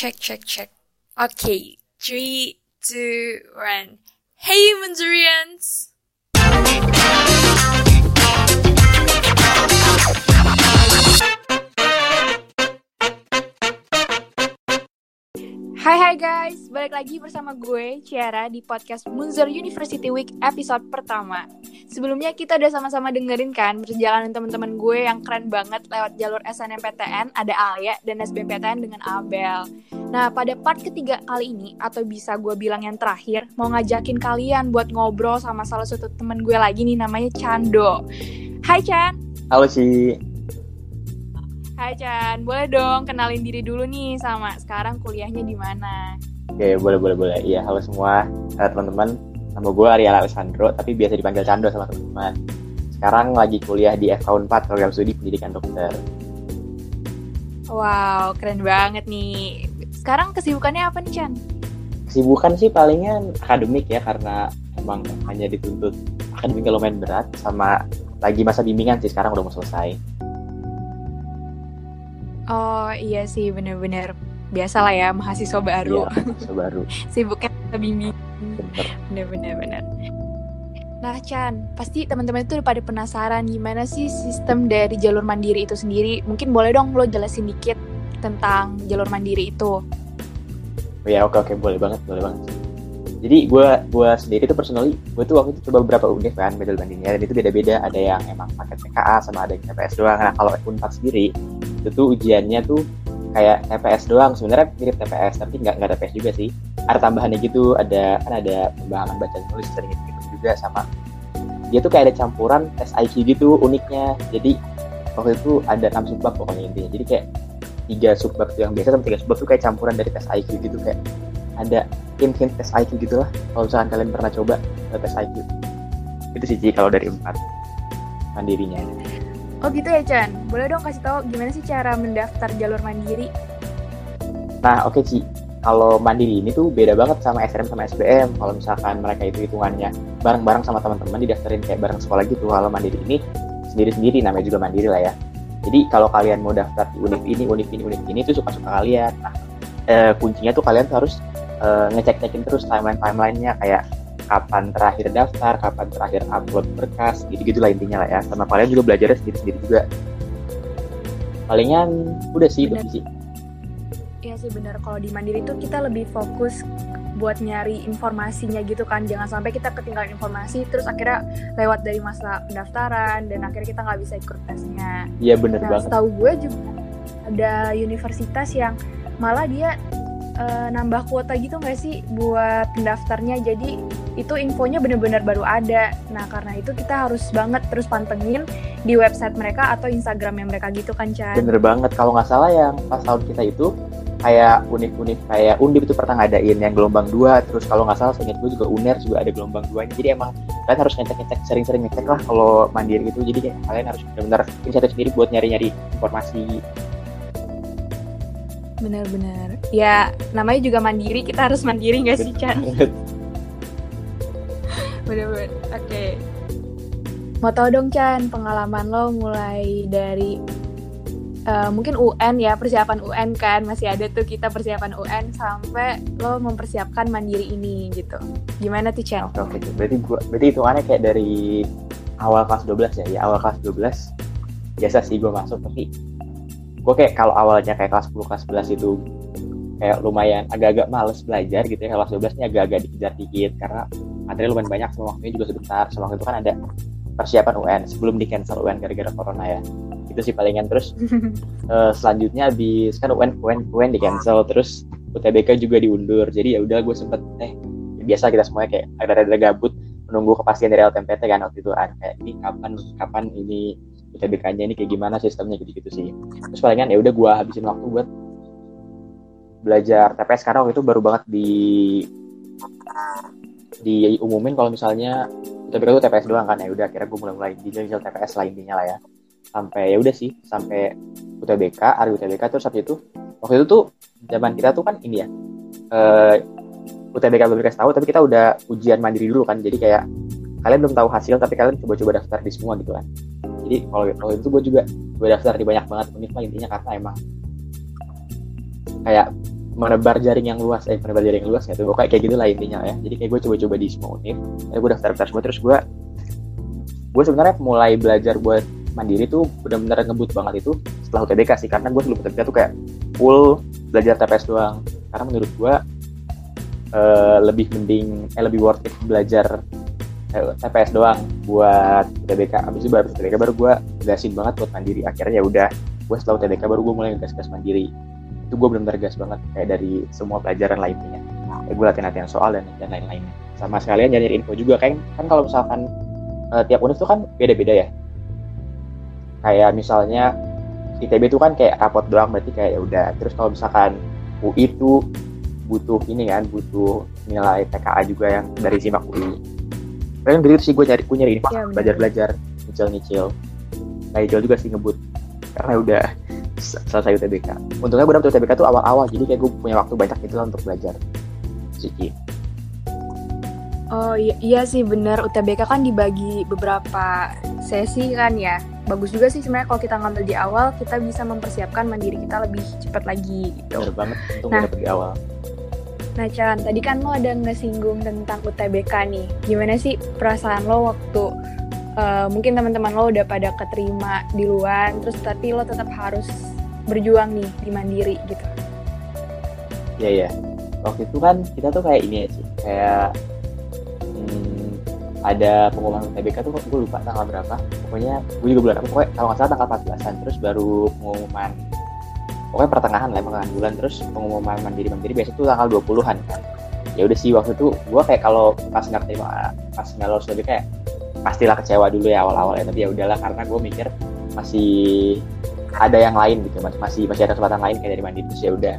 check, check, check. Okay, three, two, one. Hey, Manzurians! Hai hai guys, balik lagi bersama gue Ciara di podcast Munzer University Week episode pertama. Sebelumnya kita udah sama-sama dengerin kan perjalanan teman-teman gue yang keren banget lewat jalur SNMPTN ada Alia dan SBMPTN dengan Abel. Nah pada part ketiga kali ini atau bisa gue bilang yang terakhir mau ngajakin kalian buat ngobrol sama salah satu temen gue lagi nih namanya Chando. Hai Chan. Halo sih. Hai Chan, boleh dong kenalin diri dulu nih sama sekarang kuliahnya di mana? Oke, boleh boleh boleh. Iya, halo semua uh, teman-teman. Nama gue Ariel Alessandro, tapi biasa dipanggil Cando sama teman-teman. Sekarang lagi kuliah di FK 4 program studi pendidikan dokter. Wow, keren banget nih. Sekarang kesibukannya apa nih Chan? Kesibukan sih palingan akademik ya karena emang hanya dituntut akademik lumayan berat sama lagi masa bimbingan sih sekarang udah mau selesai. Oh iya sih bener-bener biasa lah ya mahasiswa baru. Iya, mahasiswa baru. Sibuknya bimbing. Bener. Bener-bener bener. Nah Chan, pasti teman-teman itu pada penasaran gimana sih sistem dari jalur mandiri itu sendiri. Mungkin boleh dong lo jelasin dikit tentang jalur mandiri itu. Oh ya oke oke boleh banget boleh banget. Jadi gue gue sendiri tuh personally gue tuh waktu itu coba beberapa univ kan medal bandingnya dan itu beda-beda ada yang emang pakai PKA sama ada yang TPS doang. Nah kalau Unpad sendiri itu tuh ujiannya tuh kayak TPS doang. Sebenarnya mirip TPS tapi nggak nggak TPS juga sih. Ada tambahannya gitu ada kan ada pembahasan baca tulis sering gitu juga sama. Dia tuh kayak ada campuran tes IQ gitu uniknya. Jadi waktu itu ada enam subbab pokoknya intinya. Jadi kayak tiga subbab yang biasa sama tiga subbab tuh kayak campuran dari tes IQ gitu kayak ada hint-hint tes IQ gitu lah kalau misalkan kalian pernah coba tes IQ itu sih kalau dari empat mandirinya Oh gitu ya Chan, boleh dong kasih tahu gimana sih cara mendaftar jalur mandiri? Nah, oke Ci. Kalau mandiri ini tuh beda banget sama SNM sama SBM. Kalau misalkan mereka itu hitungannya bareng-bareng sama teman-teman didaftarin kayak bareng sekolah gitu. Kalau mandiri ini sendiri-sendiri namanya juga mandiri lah ya. Jadi kalau kalian mau daftar di univ ini, univ ini, univ ini itu suka-suka kalian. Nah, eh, kuncinya tuh kalian harus eh, ngecek-cekin terus timeline-timelinenya kayak kapan terakhir daftar, kapan terakhir upload berkas, gitu-gitu lah intinya lah ya. Sama kalian juga belajarnya sendiri-sendiri juga. Palingan udah sih, Bener. udah sih. Iya sih bener, kalau di mandiri tuh kita lebih fokus buat nyari informasinya gitu kan jangan sampai kita ketinggalan informasi terus akhirnya lewat dari masa pendaftaran dan akhirnya kita nggak bisa ikut tesnya Iya bener Nah, banget. setahu gue juga ada universitas yang malah dia eh, nambah kuota gitu nggak sih buat pendaftarnya. Jadi itu infonya bener-bener baru ada. Nah karena itu kita harus banget terus pantengin di website mereka atau Instagramnya mereka gitu kan Chan. Bener banget. Kalau nggak salah yang pas tahun kita itu kayak univ-univ kayak undip itu pernah ngadain yang gelombang dua terus kalau nggak salah seingat gue juga uner juga ada gelombang duanya jadi emang kalian harus ngecek-ngecek sering-sering ngecek lah kalau mandiri gitu jadi kalian harus benar-benar inisiatif sendiri buat nyari-nyari informasi Bener-bener. Ya namanya juga mandiri kita harus mandiri nggak sih Chan? Bener-bener. Oke. Mau tau dong Chan pengalaman lo mulai dari eh, mungkin UN ya persiapan UN kan masih ada tuh kita persiapan UN sampai lo mempersiapkan mandiri ini gitu. Gimana tuh Chan? oke oke berarti gua berarti hitungannya kayak dari awal kelas 12 ya ya awal kelas 12 biasa sih gue masuk tapi gue kayak kalau awalnya kayak kelas 10 kelas 11 itu kayak lumayan agak-agak males belajar gitu ya kelas 12 ini agak-agak dikejar dikit karena materi lumayan banyak sama waktunya juga sebentar. Waktu itu kan ada persiapan UN sebelum di cancel UN gara-gara corona ya. Itu sih palingan. Terus eh, selanjutnya habis kan UN UN UN di cancel terus UTBK juga diundur. Jadi ya udah gue sempet eh biasa kita semuanya kayak ada-ada gabut menunggu kepastian dari LTMPT kan waktu itu kan kayak ini kapan kapan ini UTBK-nya ini kayak gimana sistemnya gitu-gitu sih. Terus palingan ya udah gue habisin waktu buat belajar TPS karena waktu itu baru banget di diumumin kalau misalnya UTBK itu TPS doang kan? Ya udah akhirnya gue mulai-mulai di jajal TPS lah intinya lah ya. Sampai ya udah sih sampai UTBK hari UTBK terus habis itu waktu itu tuh zaman kita tuh kan ini ya eh UTBK belum dikasih tahu tapi kita udah ujian mandiri dulu kan. Jadi kayak kalian belum tahu hasil tapi kalian coba-coba daftar di semua gitu kan. Jadi kalau kalau itu gue juga gue daftar di banyak banget univ intinya karena emang kayak menebar jaring yang luas eh menebar jaring yang luas tuh pokoknya kayak gitu lah intinya ya. Jadi kayak gue coba-coba di semua univ ya gue daftar daftar semua terus gue gue sebenarnya mulai belajar buat mandiri tuh benar-benar ngebut banget itu setelah UTBK sih karena gue sebelum UTBK tuh kayak full belajar TPS doang. Karena menurut gue uh, lebih mending eh lebih worth it belajar eh, TPS doang buat UTBK abis itu baru UTBK baru gue gasin banget buat mandiri. Akhirnya ya udah gue setelah UTBK baru gue mulai gas-gas mandiri itu gue benar-benar gas banget kayak dari semua pelajaran lainnya kayak gue latihan-latihan soal dan dan lain-lainnya. Sama sekalian nyari info juga kan kan kalau misalkan uh, tiap univ tuh kan beda-beda ya. Kayak misalnya ITB itu kan kayak rapot doang berarti kayak ya udah. Terus kalau misalkan UI itu butuh ini kan butuh nilai TKA juga yang dari simak UI kan gitu sih gue cari gue nyari info ya, belajar belajar nyicil nyicil kayak jual juga sih ngebut karena udah selesai UTBK untungnya gue dapet UTBK tuh awal-awal jadi kayak gue punya waktu banyak gitu lah untuk belajar Siki Oh iya, iya sih bener UTBK kan dibagi beberapa sesi kan ya bagus juga sih sebenarnya kalau kita ngambil di awal kita bisa mempersiapkan mandiri kita lebih cepat lagi gitu. Bener banget nah, di awal. Nah Chan, tadi kan lo ada ngesinggung tentang UTBK nih. Gimana sih perasaan lo waktu uh, mungkin teman-teman lo udah pada keterima di luar, terus tapi lo tetap harus berjuang nih di mandiri gitu? Iya iya. Waktu itu kan kita tuh kayak ini ya sih, kayak hmm, ada pengumuman UTBK tuh gue lupa tanggal berapa. Pokoknya gue juga bulan apa, pokoknya kalau nggak salah tanggal 14-an, terus baru pengumuman pokoknya pertengahan lah pertengahan bulan terus pengumuman mandiri mandiri biasa tuh tanggal 20-an kan ya udah sih waktu itu gue kayak kalau pas nggak terima pas nggak lolos lebih kayak pastilah kecewa dulu ya awal-awal ya tapi ya udahlah karena gue mikir masih ada yang lain gitu masih masih ada kesempatan lain kayak dari mandiri terus ya udah.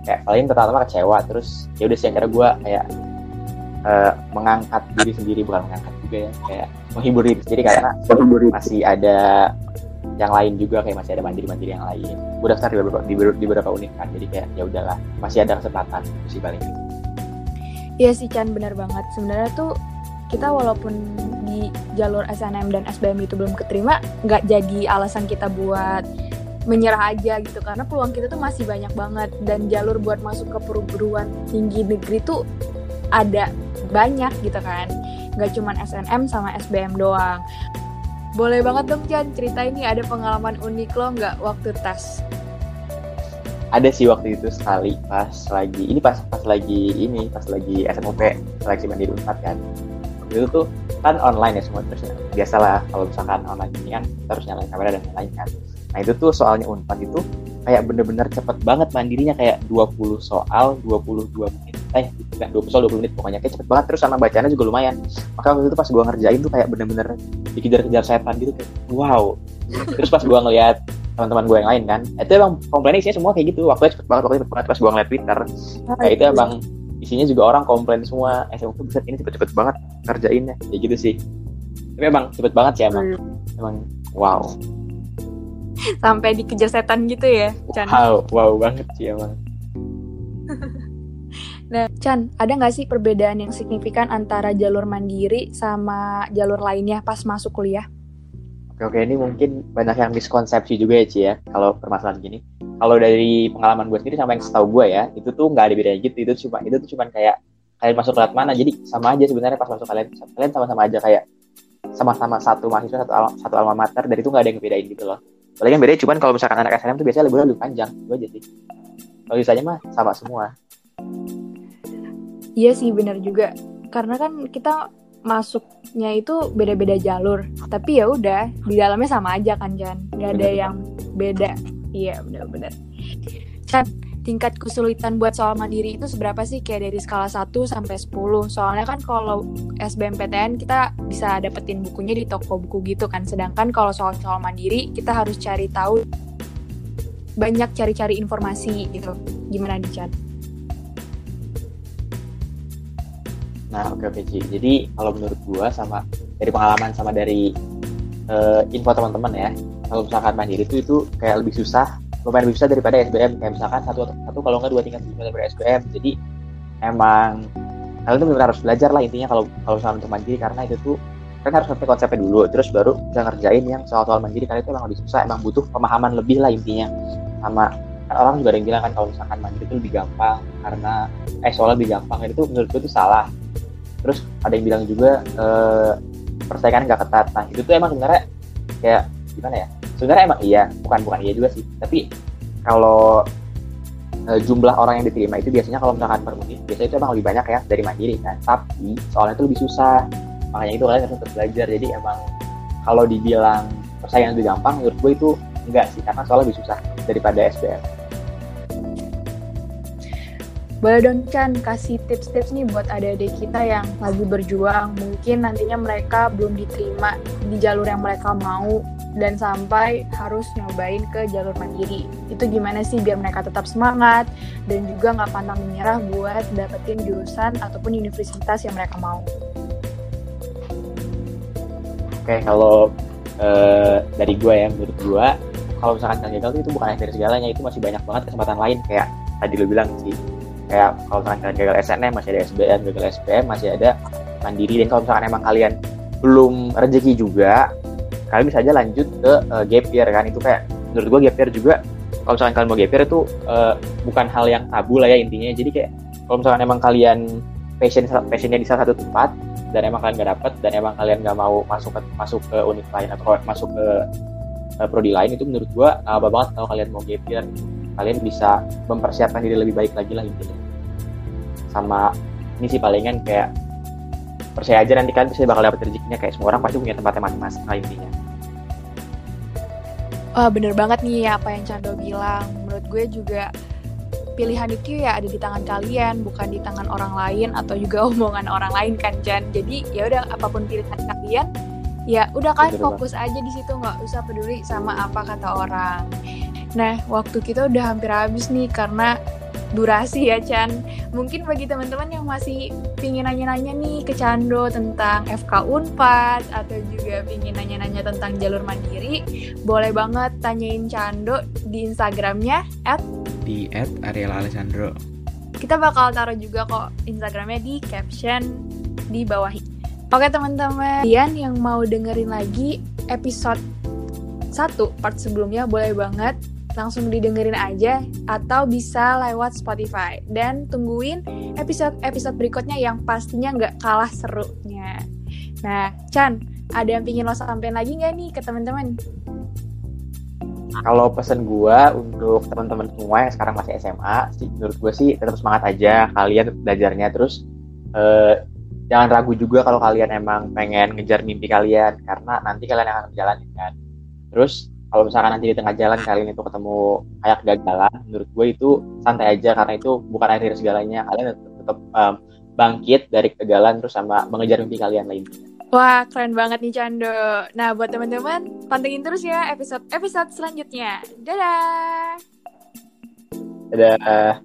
Kayak paling pertama kecewa terus ya udah sih akhirnya gue kayak uh, mengangkat diri sendiri bukan mengangkat juga ya kayak menghibur diri sendiri karena masih ada yang lain juga kayak masih ada mandiri-mandiri yang lain. Gue daftar di beberapa di, di beberapa univ kan jadi kayak ya udahlah masih ada kesempatan sih paling. Iya sih Chan benar banget. Sebenarnya tuh kita walaupun di jalur SNM dan SBM itu belum keterima nggak jadi alasan kita buat menyerah aja gitu karena peluang kita tuh masih banyak banget dan jalur buat masuk ke perguruan tinggi negeri tuh ada banyak gitu kan nggak cuman SNM sama SBM doang boleh banget dong Jan, cerita ini ada pengalaman unik lo nggak waktu tes? Ada sih waktu itu sekali pas lagi, ini pas pas lagi ini, pas lagi SMUP, seleksi mandiri Unpad kan. Itu tuh kan online ya semua terus biasalah kalau misalkan online ini kan kita harus nyalain kamera dan lain-lain kan. Nah itu tuh soalnya Unpad itu kayak bener-bener cepet banget mandirinya kayak 20 soal 22 menit. Eh enggak 20 soal 20 menit pokoknya. Kayak cepet banget terus sama bacanya juga lumayan. Maka waktu itu pas gue ngerjain tuh kayak bener-bener dikejar-kejar setan gitu kayak wow. Terus pas gue ngeliat teman-teman gue yang lain kan itu emang komplain isinya semua kayak gitu. Waktunya cepet banget waktunya cepet banget. Pas gue ngeliat twitter kayak itu emang isinya juga orang komplain semua. Eh tuh bisa ini cepet-cepet banget ngerjainnya. Kayak gitu sih. Tapi emang cepet banget sih emang. Hmm. emang wow. Sampai dikejar setan gitu ya Chan? Wow wow banget sih emang. Nah, Chan, ada nggak sih perbedaan yang signifikan antara jalur mandiri sama jalur lainnya pas masuk kuliah? Oke, oke. Ini mungkin banyak yang miskonsepsi juga ya, Ci ya, kalau permasalahan gini. Kalau dari pengalaman gue sendiri sama yang setahu gue ya, itu tuh nggak ada bedanya gitu. Itu cuma itu tuh cuma kayak kalian masuk kelas mana, jadi sama aja sebenarnya pas masuk kalian kalian sama-sama aja kayak sama-sama satu mahasiswa satu al satu alma mater dari itu nggak ada yang ngebedain gitu loh. Paling yang beda cuman kalau misalkan anak SNM tuh biasanya lebih lebih panjang, itu aja sih. Kalau mah sama semua. Iya sih benar juga. Karena kan kita masuknya itu beda-beda jalur. Tapi ya udah di dalamnya sama aja kan Jan. Gak ada yang beda. Iya benar-benar. Kan tingkat kesulitan buat soal mandiri itu seberapa sih? Kayak dari skala 1 sampai 10 soalnya kan kalau SBMPTN kita bisa dapetin bukunya di toko buku gitu kan. Sedangkan kalau soal-soal mandiri kita harus cari tahu banyak cari-cari informasi gitu. Gimana di chat Nah, oke okay, oke okay, Jadi kalau menurut gua sama dari pengalaman sama dari uh, info teman-teman ya, kalau misalkan mandiri itu itu kayak lebih susah, lumayan lebih susah daripada SBM. Kayak misalkan satu satu kalau nggak dua tingkat lebih daripada SBM. Jadi emang kalian tuh benar harus belajar lah intinya kalau kalau misalkan untuk mandiri. Karena itu tuh kan harus ngerti konsepnya dulu. Terus baru bisa ngerjain yang soal-soal mandiri. Karena itu emang lebih susah emang butuh pemahaman lebih lah intinya. Sama kan orang juga ada yang bilang kan kalau misalkan mandiri itu lebih gampang. Karena eh soalnya lebih gampang. Itu menurut gue itu salah. Terus ada yang bilang juga eh, persaingan nggak ketat. Nah itu tuh emang sebenarnya kayak gimana ya sebenarnya emang iya bukan bukan iya juga sih. Tapi kalau eh, jumlah orang yang diterima itu biasanya kalau misalkan per unit biasanya itu emang lebih banyak ya dari mandiri kan. Tapi soalnya itu lebih susah. Makanya itu kalian harus tetap belajar. Jadi emang kalau dibilang persaingan lebih gampang menurut gue itu enggak sih. Karena soalnya lebih susah daripada SBM Boleh dong Chan kasih tips-tips nih buat adik-adik kita yang lagi berjuang. Mungkin nantinya mereka belum diterima di jalur yang mereka mau dan sampai harus nyobain ke jalur mandiri. Itu gimana sih biar mereka tetap semangat dan juga nggak pantang menyerah buat dapetin jurusan ataupun universitas yang mereka mau. Oke, kalau eh, dari gue ya, menurut gue, kalau misalkan kalian gagal itu bukan akhir segalanya, itu masih banyak banget kesempatan lain kayak tadi lo bilang sih. Kayak kalau misalkan kalian gagal SNM masih ada SBM, gagal SPM masih ada mandiri dan kalau misalkan emang kalian belum rezeki juga, kalian bisa aja lanjut ke eh, gap year kan. Itu kayak menurut gue gap year juga kalau misalkan kalian mau gap year itu eh, bukan hal yang tabu lah ya intinya. Jadi kayak kalau misalkan emang kalian passion passionnya di salah satu tempat dan emang kalian gak dapet dan emang kalian gak mau masuk ke masuk ke unit lain atau masuk ke uh, prodi lain itu menurut nggak apa banget kalau kalian mau gap year. Kalian bisa mempersiapkan diri lebih baik lagi lah intinya. Sama ini sih palingan kayak percaya aja nanti kalian bisa bakal dapet rezekinya. Kayak semua orang pasti punya tempatnya masing-masing lah intinya Wah bener banget nih apa yang Cando bilang. Menurut gue juga pilihan itu ya ada di tangan kalian, bukan di tangan orang lain atau juga omongan orang lain kan Jan. Jadi ya udah apa pun pilihan kalian, ya udah kalian Bener fokus aja di situ nggak usah peduli sama apa kata orang. Nah waktu kita udah hampir habis nih karena durasi ya Chan. Mungkin bagi teman-teman yang masih pingin nanya-nanya nih ke Cando tentang FK Unpad atau juga pingin nanya-nanya tentang jalur mandiri, boleh banget tanyain Cando di Instagramnya at di @ariel_alessandro. kita bakal taruh juga kok Instagramnya di caption di bawah. Oke teman-teman, kalian yang mau dengerin lagi episode 1 part sebelumnya boleh banget langsung didengerin aja atau bisa lewat Spotify dan tungguin episode-episode berikutnya yang pastinya nggak kalah serunya. Nah, Chan, ada yang pingin lo sampein lagi nggak nih ke teman-teman? kalau pesan gua untuk teman-teman semua yang sekarang masih SMA sih menurut gue sih tetap semangat aja kalian belajarnya terus eh, jangan ragu juga kalau kalian emang pengen ngejar mimpi kalian karena nanti kalian akan menjalani kan terus kalau misalkan nanti di tengah jalan kalian itu ketemu kayak kegagalan menurut gue itu santai aja karena itu bukan akhir segalanya kalian tetap, em, bangkit dari kegagalan terus sama mengejar mimpi kalian lainnya Wah, keren banget nih Cando. Nah, buat teman-teman, pantengin terus ya episode-episode selanjutnya. Dadah! dadah